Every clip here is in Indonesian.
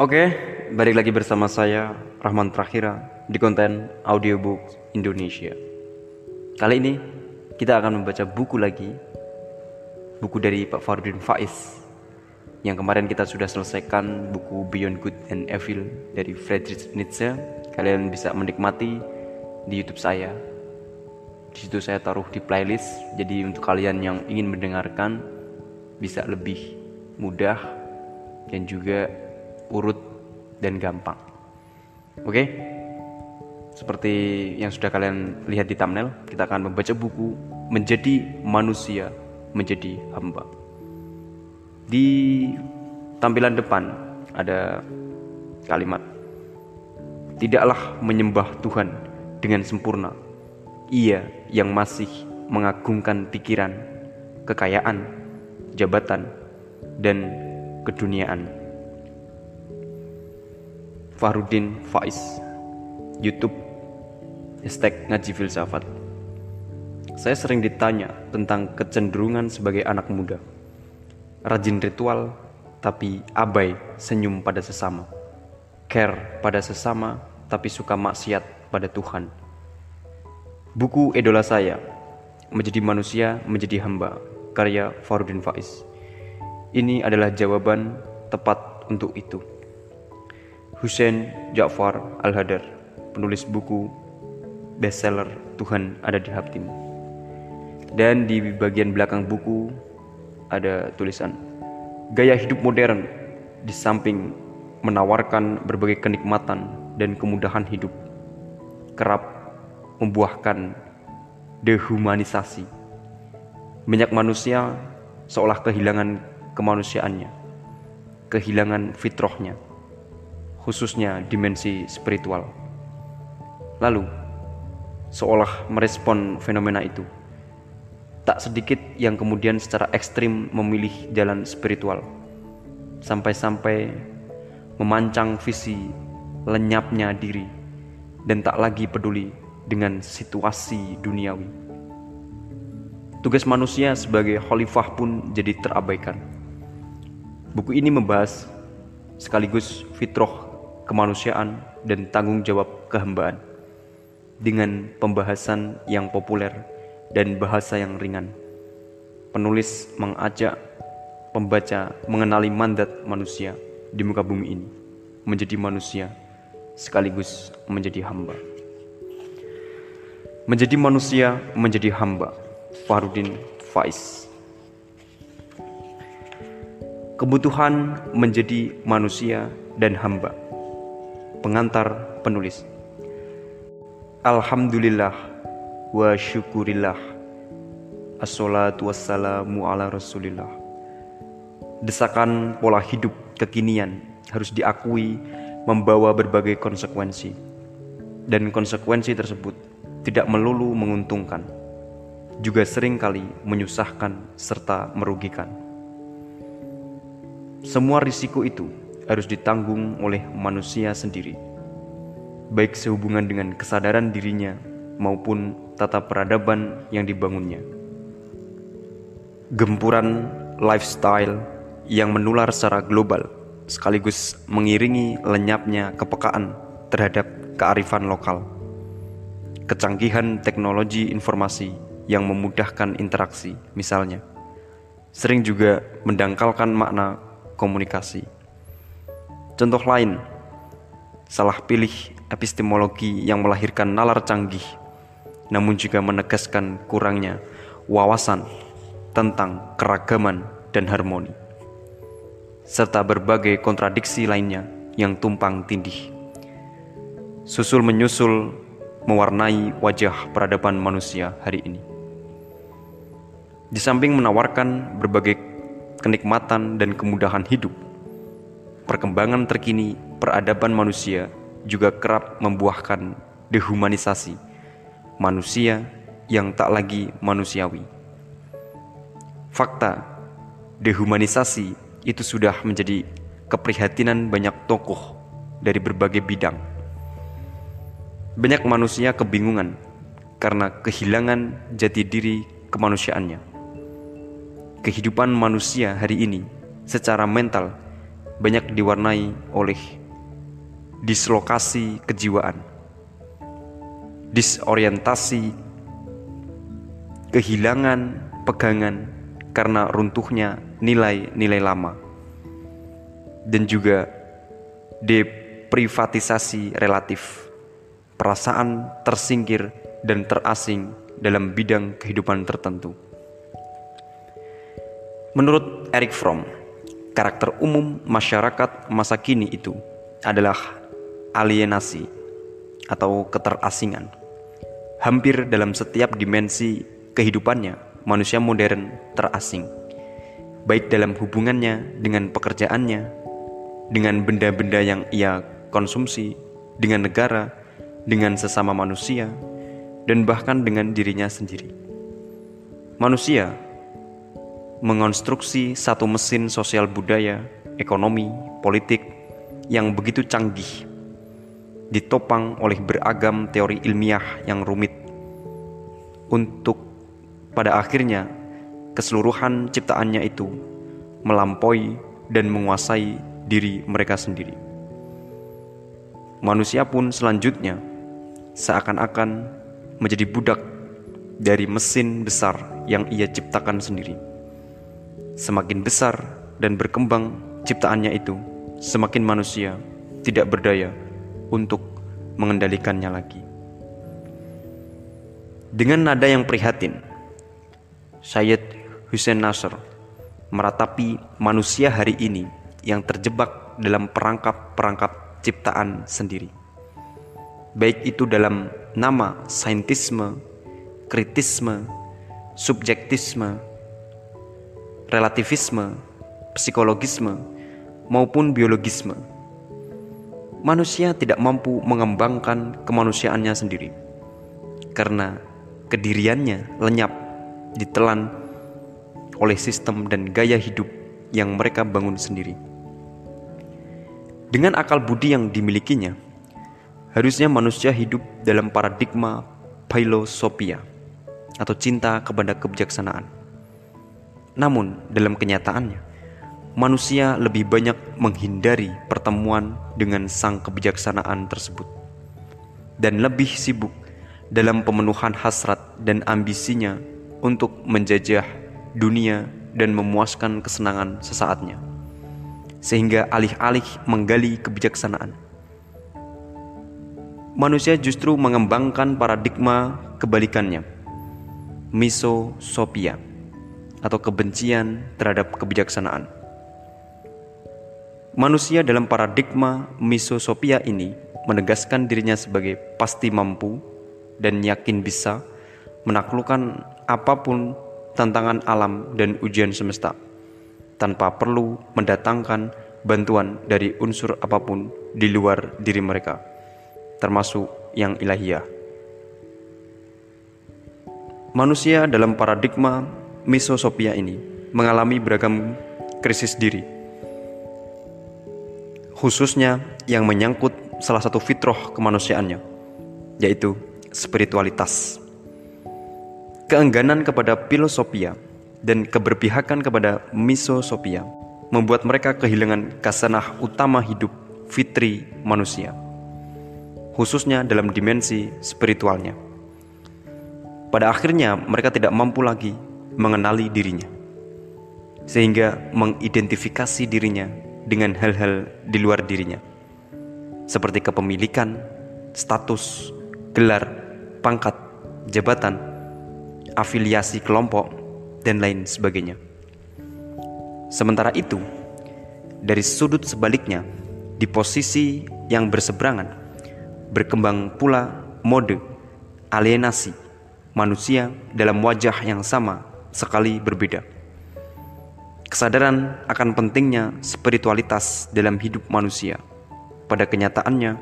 Oke, balik lagi bersama saya Rahman Prakhira di konten audiobook Indonesia. Kali ini kita akan membaca buku lagi, buku dari Pak Fardin Faiz yang kemarin kita sudah selesaikan buku Beyond Good and Evil dari Friedrich Nietzsche. Kalian bisa menikmati di YouTube saya. Di situ saya taruh di playlist. Jadi untuk kalian yang ingin mendengarkan bisa lebih mudah dan juga urut dan gampang. Oke? Seperti yang sudah kalian lihat di thumbnail, kita akan membaca buku Menjadi Manusia, Menjadi Hamba. Di tampilan depan ada kalimat Tidaklah menyembah Tuhan dengan sempurna. Ia yang masih mengagungkan pikiran, kekayaan, jabatan, dan keduniaan. Farudin Faiz. YouTube. Hashtag Ngaji Filsafat. Saya sering ditanya tentang kecenderungan sebagai anak muda. Rajin ritual tapi abai senyum pada sesama. Care pada sesama tapi suka maksiat pada Tuhan. Buku idola saya Menjadi manusia menjadi hamba Karya Farudin Faiz. Ini adalah jawaban tepat untuk itu Hussein Ja'far Al-Hadar, penulis buku bestseller Tuhan ada di hatimu. Dan di bagian belakang buku ada tulisan Gaya hidup modern di samping menawarkan berbagai kenikmatan dan kemudahan hidup kerap membuahkan dehumanisasi. Banyak manusia seolah kehilangan kemanusiaannya, kehilangan fitrahnya khususnya dimensi spiritual. Lalu, seolah merespon fenomena itu, tak sedikit yang kemudian secara ekstrim memilih jalan spiritual, sampai-sampai memancang visi lenyapnya diri dan tak lagi peduli dengan situasi duniawi. Tugas manusia sebagai khalifah pun jadi terabaikan. Buku ini membahas sekaligus fitrah kemanusiaan, dan tanggung jawab kehambaan dengan pembahasan yang populer dan bahasa yang ringan. Penulis mengajak pembaca mengenali mandat manusia di muka bumi ini, menjadi manusia sekaligus menjadi hamba. Menjadi manusia, menjadi hamba. Farudin Faiz. Kebutuhan menjadi manusia dan hamba pengantar penulis. Alhamdulillah wa syukurillah. Assalatu wassalamu ala rasulillah. Desakan pola hidup kekinian harus diakui membawa berbagai konsekuensi. Dan konsekuensi tersebut tidak melulu menguntungkan Juga sering kali menyusahkan serta merugikan. Semua risiko itu harus ditanggung oleh manusia sendiri, baik sehubungan dengan kesadaran dirinya maupun tata peradaban yang dibangunnya. Gempuran lifestyle yang menular secara global sekaligus mengiringi lenyapnya kepekaan terhadap kearifan lokal. Kecanggihan teknologi informasi yang memudahkan interaksi, misalnya, sering juga mendangkalkan makna komunikasi. Contoh lain, salah pilih epistemologi yang melahirkan nalar canggih, namun juga menegaskan kurangnya wawasan tentang keragaman dan harmoni, serta berbagai kontradiksi lainnya yang tumpang tindih. Susul menyusul mewarnai wajah peradaban manusia hari ini. Di samping menawarkan berbagai kenikmatan dan kemudahan hidup, perkembangan terkini peradaban manusia juga kerap membuahkan dehumanisasi manusia yang tak lagi manusiawi. Fakta, dehumanisasi itu sudah menjadi keprihatinan banyak tokoh dari berbagai bidang. Banyak manusia kebingungan karena kehilangan jati diri kemanusiaannya. Kehidupan manusia hari ini secara mental banyak diwarnai oleh dislokasi kejiwaan, disorientasi, kehilangan pegangan karena runtuhnya nilai-nilai lama, dan juga deprivatisasi relatif, perasaan tersingkir dan terasing dalam bidang kehidupan tertentu. Menurut Eric Fromm, karakter umum masyarakat masa kini itu adalah alienasi atau keterasingan. Hampir dalam setiap dimensi kehidupannya, manusia modern terasing, baik dalam hubungannya dengan pekerjaannya, dengan benda-benda yang ia konsumsi, dengan negara, dengan sesama manusia, dan bahkan dengan dirinya sendiri. Manusia mengonstruksi satu mesin sosial budaya, ekonomi, politik yang begitu canggih, ditopang oleh beragam teori ilmiah yang rumit, untuk pada akhirnya keseluruhan ciptaannya itu melampaui dan menguasai diri mereka sendiri. Manusia pun selanjutnya seakan-akan menjadi budak dari mesin besar yang ia ciptakan sendiri Semakin besar dan berkembang ciptaannya itu, semakin manusia tidak berdaya untuk mengendalikannya lagi. Dengan nada yang prihatin, Syed Hussein Nasr meratapi manusia hari ini yang terjebak dalam perangkap-perangkap ciptaan sendiri. Baik itu dalam nama saintisme, kritisme, subjektisme, relativisme, psikologisme, maupun biologisme. Manusia tidak mampu mengembangkan kemanusiaannya sendiri karena kediriannya lenyap ditelan oleh sistem dan gaya hidup yang mereka bangun sendiri. Dengan akal budi yang dimilikinya, harusnya manusia hidup dalam paradigma philosophia atau cinta kepada kebijaksanaan namun, dalam kenyataannya, manusia lebih banyak menghindari pertemuan dengan sang kebijaksanaan tersebut. Dan lebih sibuk dalam pemenuhan hasrat dan ambisinya untuk menjajah dunia dan memuaskan kesenangan sesaatnya, sehingga alih-alih menggali kebijaksanaan, manusia justru mengembangkan paradigma kebalikannya, misosopia atau kebencian terhadap kebijaksanaan. Manusia dalam paradigma misosopia ini menegaskan dirinya sebagai pasti mampu dan yakin bisa menaklukkan apa pun tantangan alam dan ujian semesta tanpa perlu mendatangkan bantuan dari unsur apa pun di luar diri mereka, termasuk yang ilahiyah. Manusia dalam paradigma misosopia ini mengalami beragam krisis diri, khususnya yang menyangkut salah satu fitrah kemanusiaannya, yaitu spiritualitas. Keengganan kepada filosofia dan keberpihakan kepada misosopia membuat mereka kehilangan kasanah utama hidup fitri manusia, khususnya dalam dimensi spiritualnya. Pada akhirnya, mereka tidak mampu lagi mengenali dirinya, sehingga mengidentifikasi dirinya dengan hal-hal di luar dirinya, seperti kepemilikan, status, gelar, pangkat, jabatan, afiliasi kelompok, dan lain sebagainya. Sementara itu, dari sudut sebaliknya, di posisi yang berseberangan, berkembang pula mode alienasi manusia dalam wajah yang sama sekali berbeda. Kesadaran akan pentingnya spiritualitas dalam hidup manusia pada kenyataannya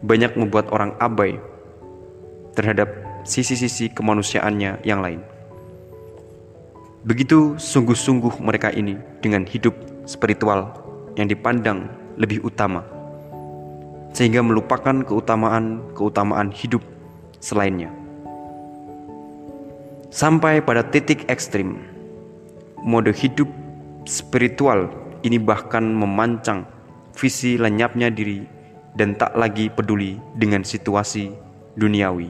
banyak membuat orang abai terhadap sisi-sisi kemanusiaannya yang lain. Begitu sungguh-sungguh mereka ini dengan hidup spiritual yang dipandang lebih utama, sehingga melupakan keutamaan-keutamaan hidup selainnya. Sampai pada titik ekstrim, mode hidup spiritual ini bahkan memancang visi lenyapnya diri dan tak lagi peduli dengan situasi duniawi.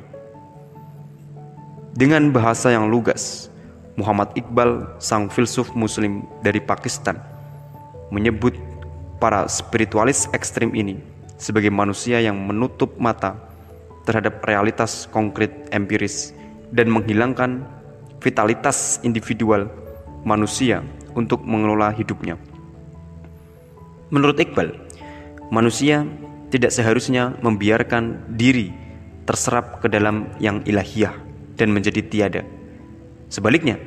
Dengan bahasa yang lugas, Muhammad Iqbal, sang filsuf muslim dari Pakistan, menyebut para spiritualis ekstrim ini sebagai manusia yang menutup mata terhadap realitas konkret empiris dan menghilangkan vitalitas individual manusia untuk mengelola hidupnya. Menurut Iqbal, manusia tidak seharusnya membiarkan diri terserap ke dalam yang ilahiyah dan menjadi tiada. Sebaliknya,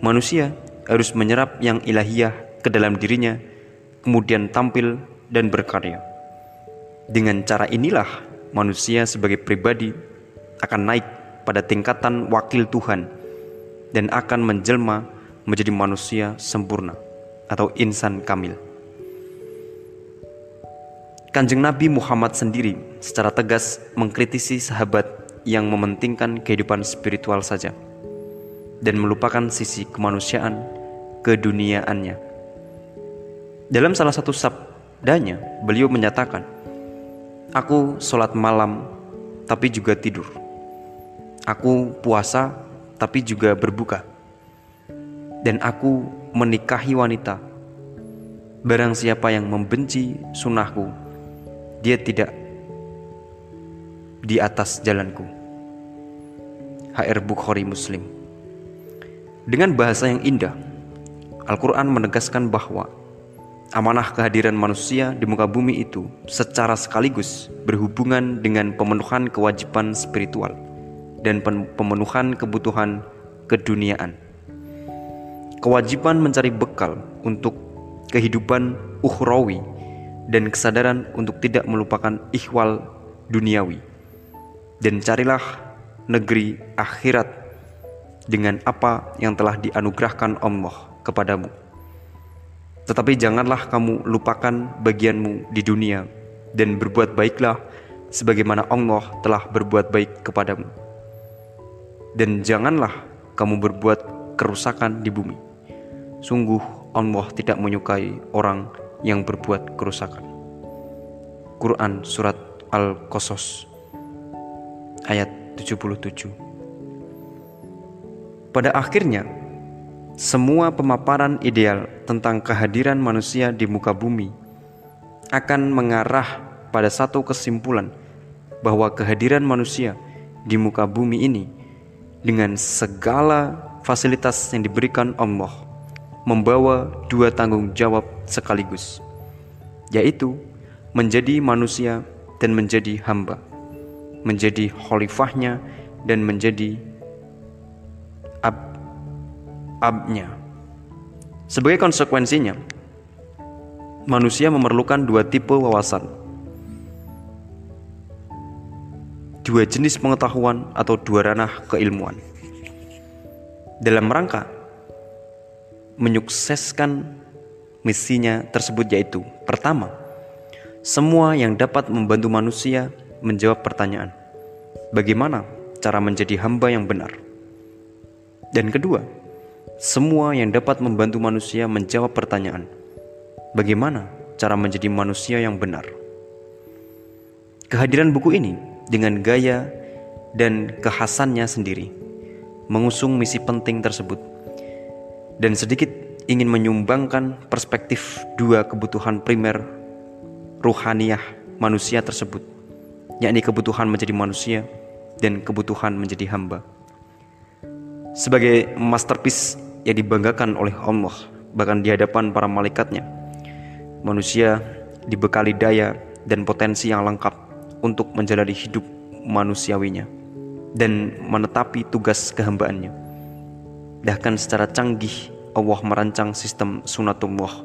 manusia harus menyerap yang ilahiyah ke dalam dirinya, kemudian tampil dan berkarya. Dengan cara inilah, manusia sebagai pribadi akan naik pada tingkatan wakil Tuhan dan akan menjelma menjadi manusia sempurna atau insan kamil. Kanjeng Nabi Muhammad sendiri secara tegas mengkritisi sahabat yang mementingkan kehidupan spiritual saja dan melupakan sisi kemanusiaan keduniaannya. Dalam salah satu sabdanya, beliau menyatakan, Aku sholat malam tapi juga tidur. Aku puasa tapi juga berbuka dan aku menikahi wanita. Barang siapa yang membenci sunnahku, dia tidak di atas jalanku. HR Bukhari Muslim Dengan bahasa yang indah, Al-Quran menegaskan bahwa amanah kehadiran manusia di muka bumi itu secara sekaligus berhubungan dengan pemenuhan kewajiban spiritual dan pemenuhan kebutuhan keduniaan kewajiban mencari bekal untuk kehidupan ukhrawi dan kesadaran untuk tidak melupakan ikhwal duniawi. Dan carilah negeri akhirat dengan apa yang telah dianugerahkan Allah kepadamu. Tetapi janganlah kamu lupakan bagianmu di dunia dan berbuat baiklah sebagaimana Allah telah berbuat baik kepadamu. Dan janganlah kamu berbuat kerusakan di bumi. Sungguh Allah tidak menyukai orang yang berbuat kerusakan. Quran Surat Al-Qasas ayat 77 Pada akhirnya, semua pemaparan ideal tentang kehadiran manusia di muka bumi akan mengarah pada satu kesimpulan bahwa kehadiran manusia di muka bumi ini dengan segala fasilitas yang diberikan Allah membawa dua tanggung jawab sekaligus, yaitu menjadi manusia dan menjadi hamba, menjadi khalifahnya dan menjadi ab abnya. Sebagai konsekuensinya, manusia memerlukan dua tipe wawasan, dua jenis pengetahuan atau dua ranah keilmuan. Dalam rangka menyukseskan misinya tersebut yaitu pertama, semua yang dapat membantu manusia menjawab pertanyaan, bagaimana cara menjadi hamba yang benar? Dan kedua, semua yang dapat membantu manusia menjawab pertanyaan, bagaimana cara menjadi manusia yang benar? Kehadiran buku ini dengan gaya dan kekhasannya sendiri mengusung misi penting tersebut dan sedikit ingin menyumbangkan perspektif dua kebutuhan primer ruhaniyah manusia tersebut, yakni kebutuhan menjadi manusia dan kebutuhan menjadi hamba. Sebagai masterpiece yang dibanggakan oleh Allah, bahkan di hadapan para malaikatnya, manusia dibekali daya dan potensi yang lengkap untuk menjalani hidup manusiawinya dan menetapi tugas kehambaannya Bahkan secara canggih Allah merancang sistem sunatullah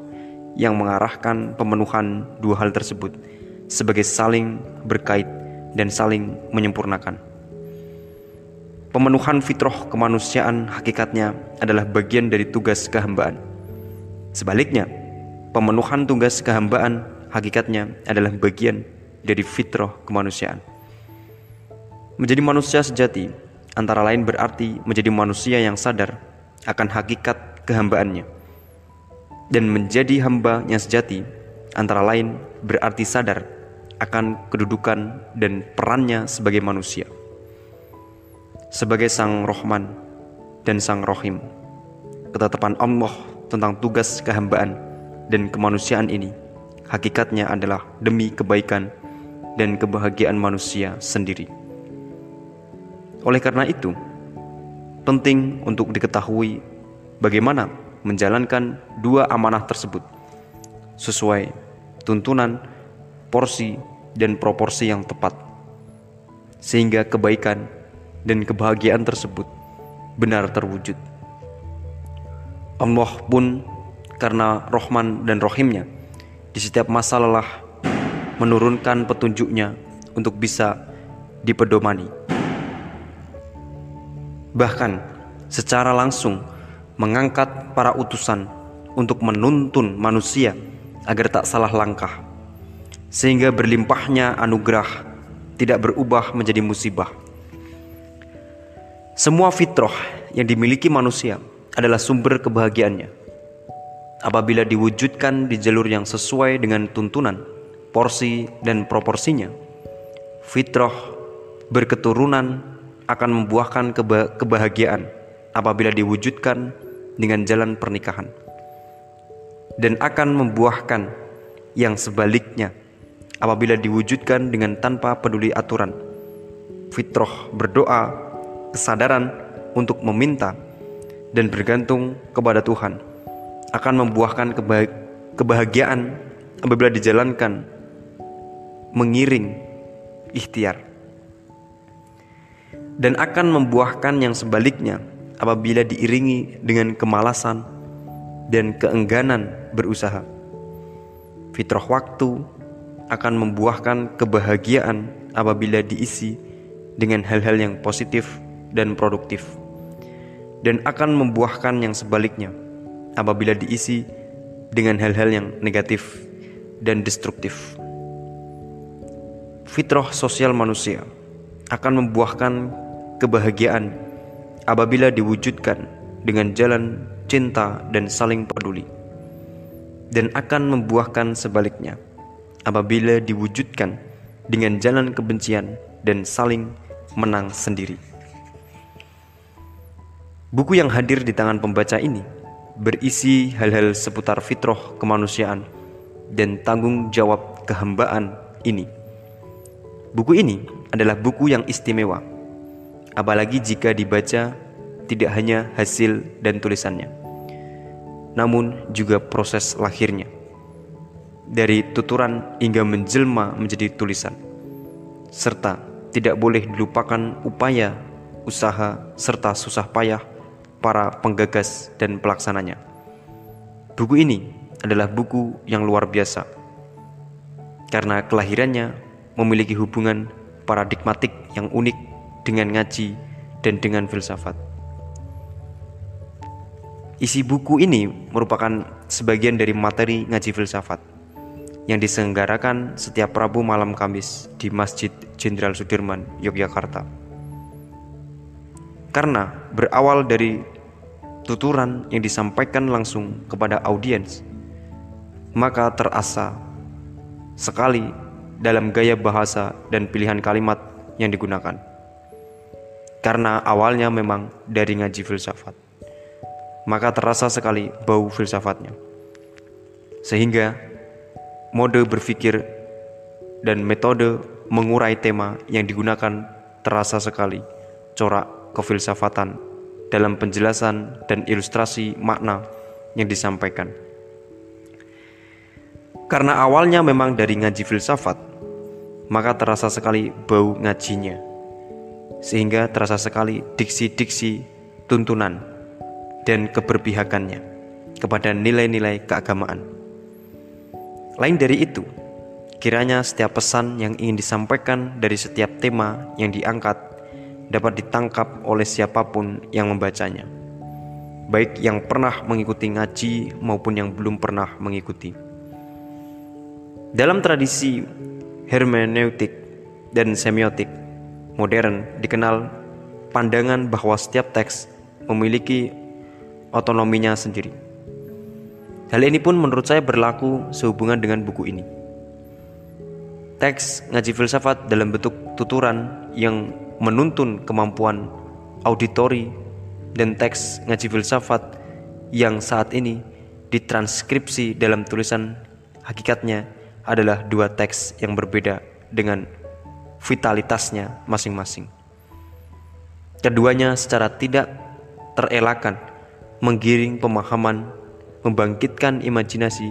yang mengarahkan pemenuhan dua hal tersebut sebagai saling berkait dan saling menyempurnakan. Pemenuhan fitrah kemanusiaan hakikatnya adalah bagian dari tugas kehambaan. Sebaliknya, pemenuhan tugas kehambaan hakikatnya adalah bagian dari fitrah kemanusiaan. Menjadi manusia sejati antara lain berarti menjadi manusia yang sadar akan hakikat kehambaannya dan menjadi hamba yang sejati antara lain berarti sadar akan kedudukan dan perannya sebagai manusia, sebagai Sang Rohman dan Sang Rohim. Ketetapan Allah tentang tugas kehambaan dan kemanusiaan ini hakikatnya adalah demi kebaikan dan kebahagiaan manusia sendiri. Oleh karena itu, penting untuk diketahui bagaimana menjalankan dua amanah tersebut sesuai tuntunan, porsi, dan proporsi yang tepat, sehingga kebaikan dan kebahagiaan tersebut benar terwujud. Allah pun karena Rohman dan Rohimnya di setiap masa lelah menurunkan petunjuknya untuk bisa dipedomani. Bahkan secara langsung mengangkat para utusan untuk menuntun manusia agar tak salah langkah sehingga berlimpahnya anugerah tidak berubah menjadi musibah. Semua fitrah yang dimiliki manusia adalah sumber kebahagiaannya. Apabila diwujudkan di jalur yang sesuai dengan tuntunan, porsi, dan proporsinya, fitrah berketurunan akan membuahkan keba kebahagiaan apabila diwujudkan dengan jalan pernikahan, dan akan membuahkan yang sebaliknya apabila diwujudkan dengan tanpa peduli aturan. Fitrah berdoa, kesadaran untuk meminta dan bergantung kepada Tuhan akan membuahkan kebahagiaan apabila dijalankan mengiring ikhtiar dan akan membuahkan yang sebaliknya apabila diiringi dengan kemalasan dan keengganan berusaha. Fitrah waktu akan membuahkan kebahagiaan apabila diisi dengan hal-hal yang positif dan produktif, dan akan membuahkan yang sebaliknya apabila diisi dengan hal-hal yang negatif dan destruktif. Fitrah sosial manusia akan membuahkan kebahagiaan apabila diwujudkan dengan jalan cinta dan saling peduli, dan akan membuahkan sebaliknya apabila diwujudkan dengan jalan kebencian dan saling menang sendiri. Buku yang hadir di tangan pembaca ini berisi hal-hal seputar fitrah kemanusiaan dan tanggung jawab kehambaan ini. Buku ini adalah buku yang istimewa, apalagi jika dibaca tidak hanya hasil dan tulisannya, namun juga proses lahirnya dari tuturan hingga menjelma menjadi tulisan, serta tidak boleh dilupakan upaya, usaha, serta susah payah para penggagas dan pelaksananya. Buku ini adalah buku yang luar biasa karena kelahirannya memiliki hubungan paradigmatik yang unik dengan ngaji dan dengan filsafat. Isi buku ini merupakan sebagian dari materi ngaji filsafat yang diselenggarakan setiap Rabu malam Kamis di Masjid Jenderal Sudirman, Yogyakarta. Karena berawal dari tuturan yang disampaikan langsung kepada audiens, maka terasa sekali dalam gaya bahasa dan pilihan kalimat yang digunakan. Karena awalnya memang dari ngaji filsafat, maka terasa sekali bau filsafatnya. Sehingga mode berpikir dan metode mengurai tema yang digunakan terasa sekali corak kefilsafatan dalam penjelasan dan ilustrasi makna yang disampaikan. Karena awalnya memang dari ngaji filsafat, maka terasa sekali bau ngajinya. Sehingga terasa sekali diksi-diksi tuntunan dan keberpihakannya kepada nilai-nilai keagamaan. Lain dari itu, kiranya setiap pesan yang ingin disampaikan dari setiap tema yang diangkat dapat ditangkap oleh siapa pun yang membacanya, baik yang pernah mengikuti ngaji maupun yang belum pernah mengikuti. Dalam tradisi hermeneutik dan semiotik modern dikenal pandangan bahwa setiap teks memiliki otonominya sendiri Hal ini pun menurut saya berlaku sehubungan dengan buku ini. Teks ngaji filsafat dalam bentuk tuturan yang menuntun kemampuan auditori dan teks ngaji filsafat yang saat ini ditranskripsi dalam tulisan hakikatnya adalah dua teks yang berbeda dengan vitalitasnya masing-masing. Keduanya secara tidak terelakkan menggiring pemahaman, membangkitkan imajinasi,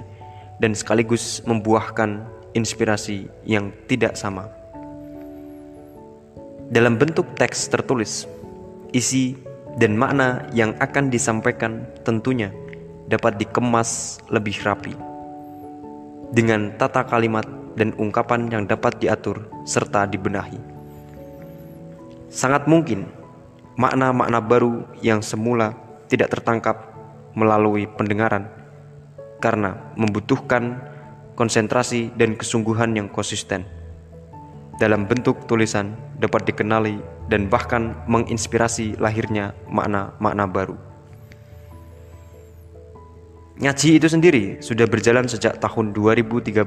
dan sekaligus membuahkan inspirasi yang tidak sama. Dalam bentuk teks tertulis, isi dan makna yang akan disampaikan tentunya dapat dikemas lebih rapi dengan tata kalimat dan ungkapan yang dapat diatur serta dibenahi. Sangat mungkin makna-makna baru yang semula tidak tertangkap melalui pendengaran karena membutuhkan konsentrasi dan kesungguhan yang konsisten. Dalam bentuk tulisan dapat dikenali dan bahkan menginspirasi lahirnya makna-makna baru. Ngaji itu sendiri sudah berjalan sejak tahun 2013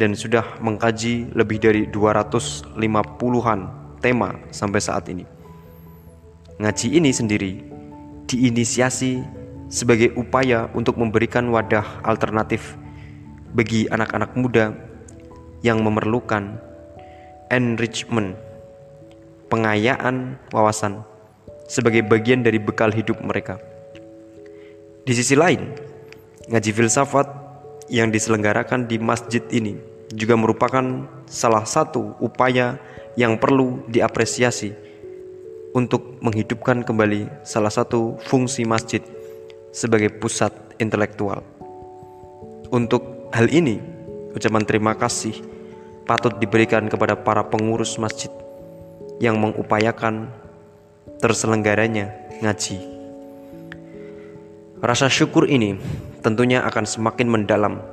dan sudah mengkaji lebih dari 250-an tema sampai saat ini. Ngaji ini sendiri diinisiasi sebagai upaya untuk memberikan wadah alternatif bagi anak-anak muda yang memerlukan enrichment, pengayaan wawasan sebagai bagian dari bekal hidup mereka. Di sisi lain, Ngaji filsafat yang diselenggarakan di masjid ini juga merupakan salah satu upaya yang perlu diapresiasi untuk menghidupkan kembali salah satu fungsi masjid sebagai pusat intelektual. Untuk hal ini, ucapan terima kasih patut diberikan kepada para pengurus masjid yang mengupayakan terselenggaranya ngaji. Rasa syukur ini tentunya akan semakin mendalam.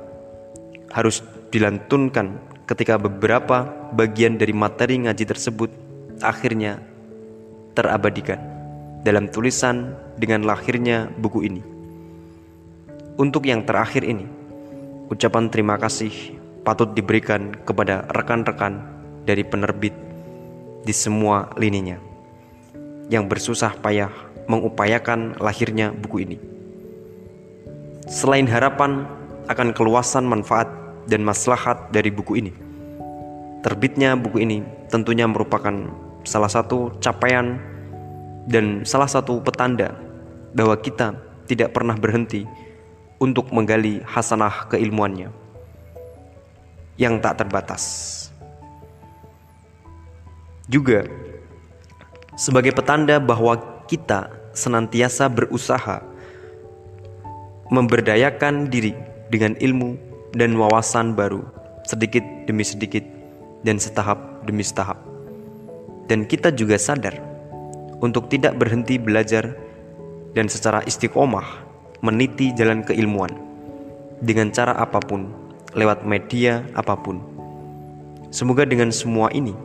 Harus dilantunkan ketika beberapa bagian dari materi ngaji tersebut akhirnya terabadikan dalam tulisan dengan lahirnya buku ini. Untuk yang terakhir ini, ucapan terima kasih patut diberikan kepada rekan-rekan dari penerbit di semua lininya yang bersusah payah mengupayakan lahirnya buku ini. Selain harapan akan keluasan manfaat dan maslahat dari buku ini, terbitnya buku ini tentunya merupakan salah satu capaian dan salah satu petanda bahwa kita tidak pernah berhenti untuk menggali hasanah keilmuannya yang tak terbatas. Juga sebagai petanda bahwa kita senantiasa berusaha memberdayakan diri dengan ilmu dan wawasan baru sedikit demi sedikit dan setahap demi setahap. Dan kita juga sadar untuk tidak berhenti belajar dan secara istiqomah meniti jalan keilmuan dengan cara apa pun, lewat media apa pun. Semoga dengan semua ini,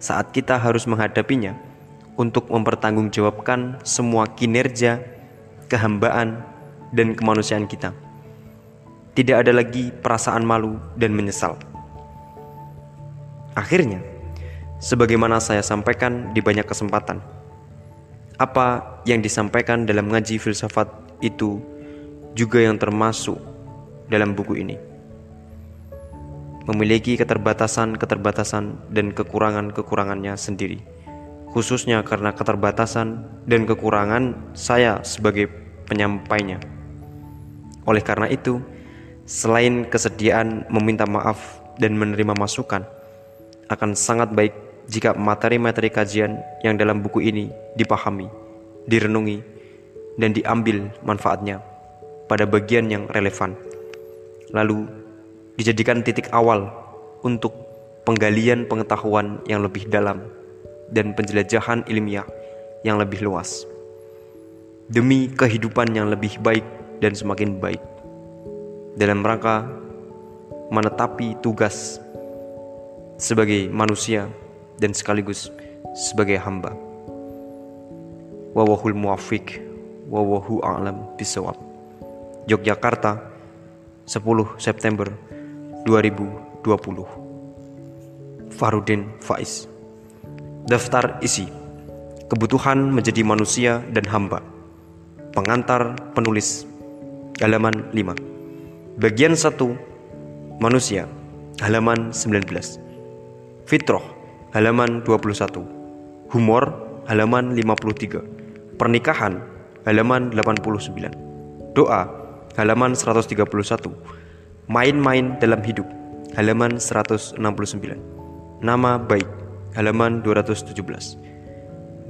saat kita harus menghadapinya untuk mempertanggungjawabkan semua kinerja, kehambaan, dan kemanusiaan kita. Tidak ada lagi perasaan malu dan menyesal. Akhirnya, sebagaimana saya sampaikan di banyak kesempatan, apa yang disampaikan dalam ngaji filsafat itu juga yang termasuk dalam buku ini. Memiliki keterbatasan-keterbatasan dan kekurangan-kekurangannya sendiri, khususnya karena keterbatasan dan kekurangan saya sebagai penyampainya. Oleh karena itu, selain kesediaan meminta maaf dan menerima masukan, akan sangat baik jika materi-materi kajian yang dalam buku ini dipahami, direnungi, dan diambil manfaatnya pada bagian yang relevan. Lalu dijadikan titik awal untuk penggalian pengetahuan yang lebih dalam dan penjelajahan ilmiah yang lebih luas. Demi kehidupan yang lebih baik dan semakin baik. Dalam rangka menetapi tugas sebagai manusia dan sekaligus sebagai hamba. Wawahul muafiq wawahu a'lam bisawab. Yogyakarta 10 September 2020 Farudin Faiz. Daftar isi. Kebutuhan menjadi manusia dan hamba. Pengantar penulis Halaman 5 Bagian 1 Manusia Halaman 19 Fitroh Halaman 21 Humor Halaman 53 Pernikahan Halaman 89 Doa Halaman 131 Main-main dalam hidup Halaman 169 Nama baik Halaman 217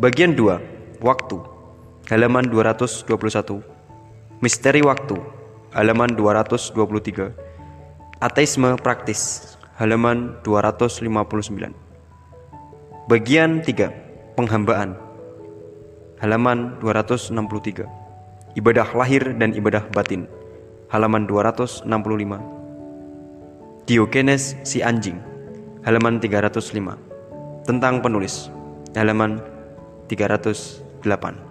Bagian 2 Waktu Halaman 221 Misteri Waktu Halaman 223 Ateisme Praktis Halaman 259 Bagian 3 Penghambaan Halaman 263 Ibadah lahir dan ibadah batin Halaman 265 Diogenes si anjing Halaman 305 Tentang penulis Halaman 308